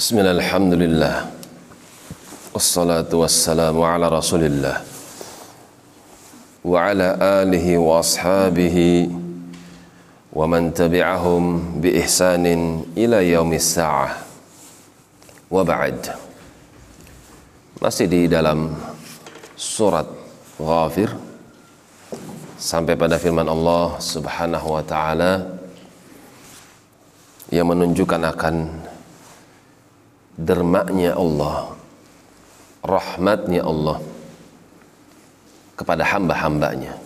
Bismillah, alhamdulillah Wassalatu wassalamu ala rasulillah. Wa ala alihi wa ashabihi Wa man tabi'ahum bi ihsanin ila yaumis sa'ah. Wa ba'd. Masih di dalam surat Ghafir. Sampai pada firman Allah subhanahu wa ta'ala Yang menunjukkan akan dermaknya Allah rahmatnya Allah kepada hamba-hambanya.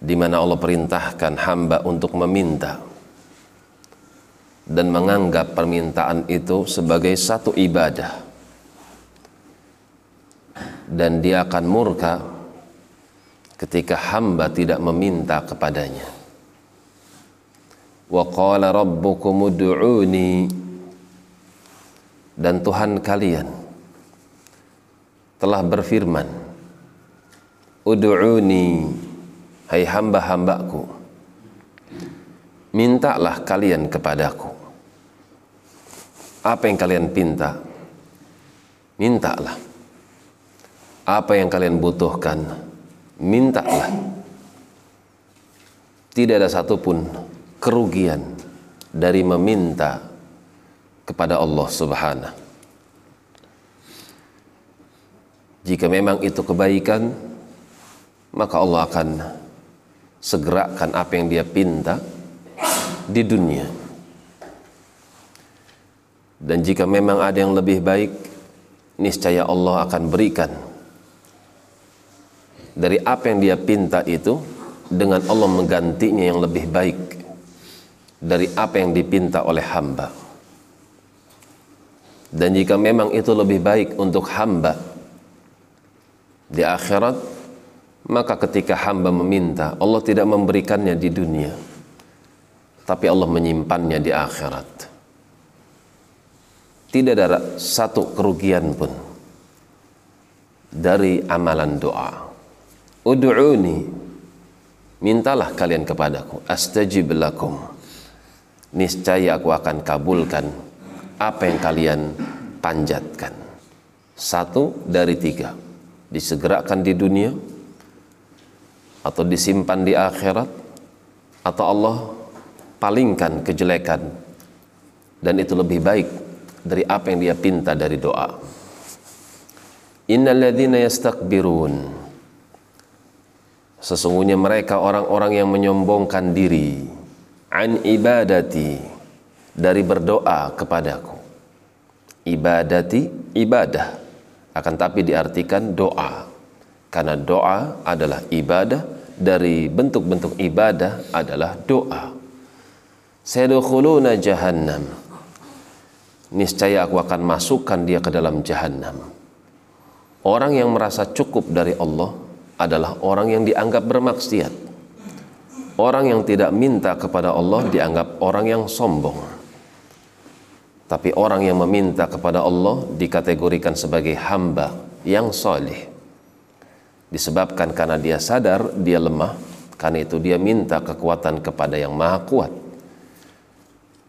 Di mana Allah perintahkan hamba untuk meminta dan menganggap permintaan itu sebagai satu ibadah. Dan dia akan murka ketika hamba tidak meminta kepadanya. Wa qala rabbukum ud'uni dan Tuhan kalian telah berfirman Udu'uni hai hamba-hambaku mintalah kalian kepadaku. Apa yang kalian pinta mintalah. Apa yang kalian butuhkan mintalah. Tidak ada satupun kerugian dari meminta kepada Allah Subhanahu. Jika memang itu kebaikan maka Allah akan segerakan apa yang dia pinta di dunia. Dan jika memang ada yang lebih baik niscaya Allah akan berikan dari apa yang dia pinta itu dengan Allah menggantinya yang lebih baik dari apa yang dipinta oleh hamba dan jika memang itu lebih baik untuk hamba di akhirat maka ketika hamba meminta Allah tidak memberikannya di dunia tapi Allah menyimpannya di akhirat. Tidak ada satu kerugian pun dari amalan doa. Ud'uni mintalah kalian kepadaku astajib lakum. Niscaya aku akan kabulkan apa yang kalian panjatkan? Satu dari tiga. Disegerakan di dunia atau disimpan di akhirat atau Allah palingkan kejelekan. Dan itu lebih baik dari apa yang dia pinta dari doa. Innalladzina yastakbirun. Sesungguhnya mereka orang-orang yang menyombongkan diri. An ibadati dari berdoa kepadaku. Ibadati ibadah. Akan tapi diartikan doa. Karena doa adalah ibadah dari bentuk-bentuk ibadah adalah doa. Sayadkhuluna jahannam. Niscaya aku akan masukkan dia ke dalam jahannam. Orang yang merasa cukup dari Allah adalah orang yang dianggap bermaksiat. Orang yang tidak minta kepada Allah dianggap orang yang sombong tapi orang yang meminta kepada Allah dikategorikan sebagai hamba yang soleh. Disebabkan karena dia sadar dia lemah, karena itu dia minta kekuatan kepada yang maha kuat.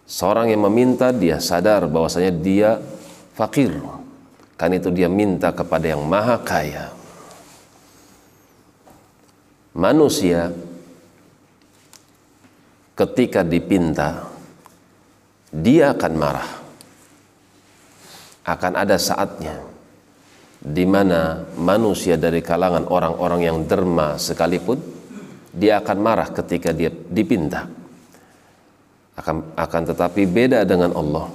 Seorang yang meminta dia sadar bahwasanya dia fakir, karena itu dia minta kepada yang maha kaya. Manusia ketika dipinta dia akan marah akan ada saatnya di mana manusia dari kalangan orang-orang yang derma sekalipun dia akan marah ketika dia dipinta. Akan akan tetapi beda dengan Allah.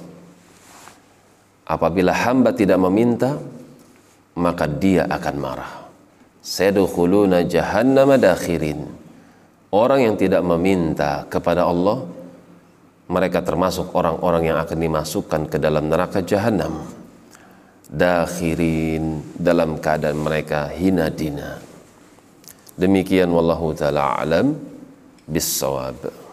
Apabila hamba tidak meminta maka dia akan marah. Sadkhuluna jahannama dakhirin. Orang yang tidak meminta kepada Allah mereka termasuk orang-orang yang akan dimasukkan ke dalam neraka jahanam dakhirin dalam keadaan mereka hina dina demikian wallahu taala alam bisawab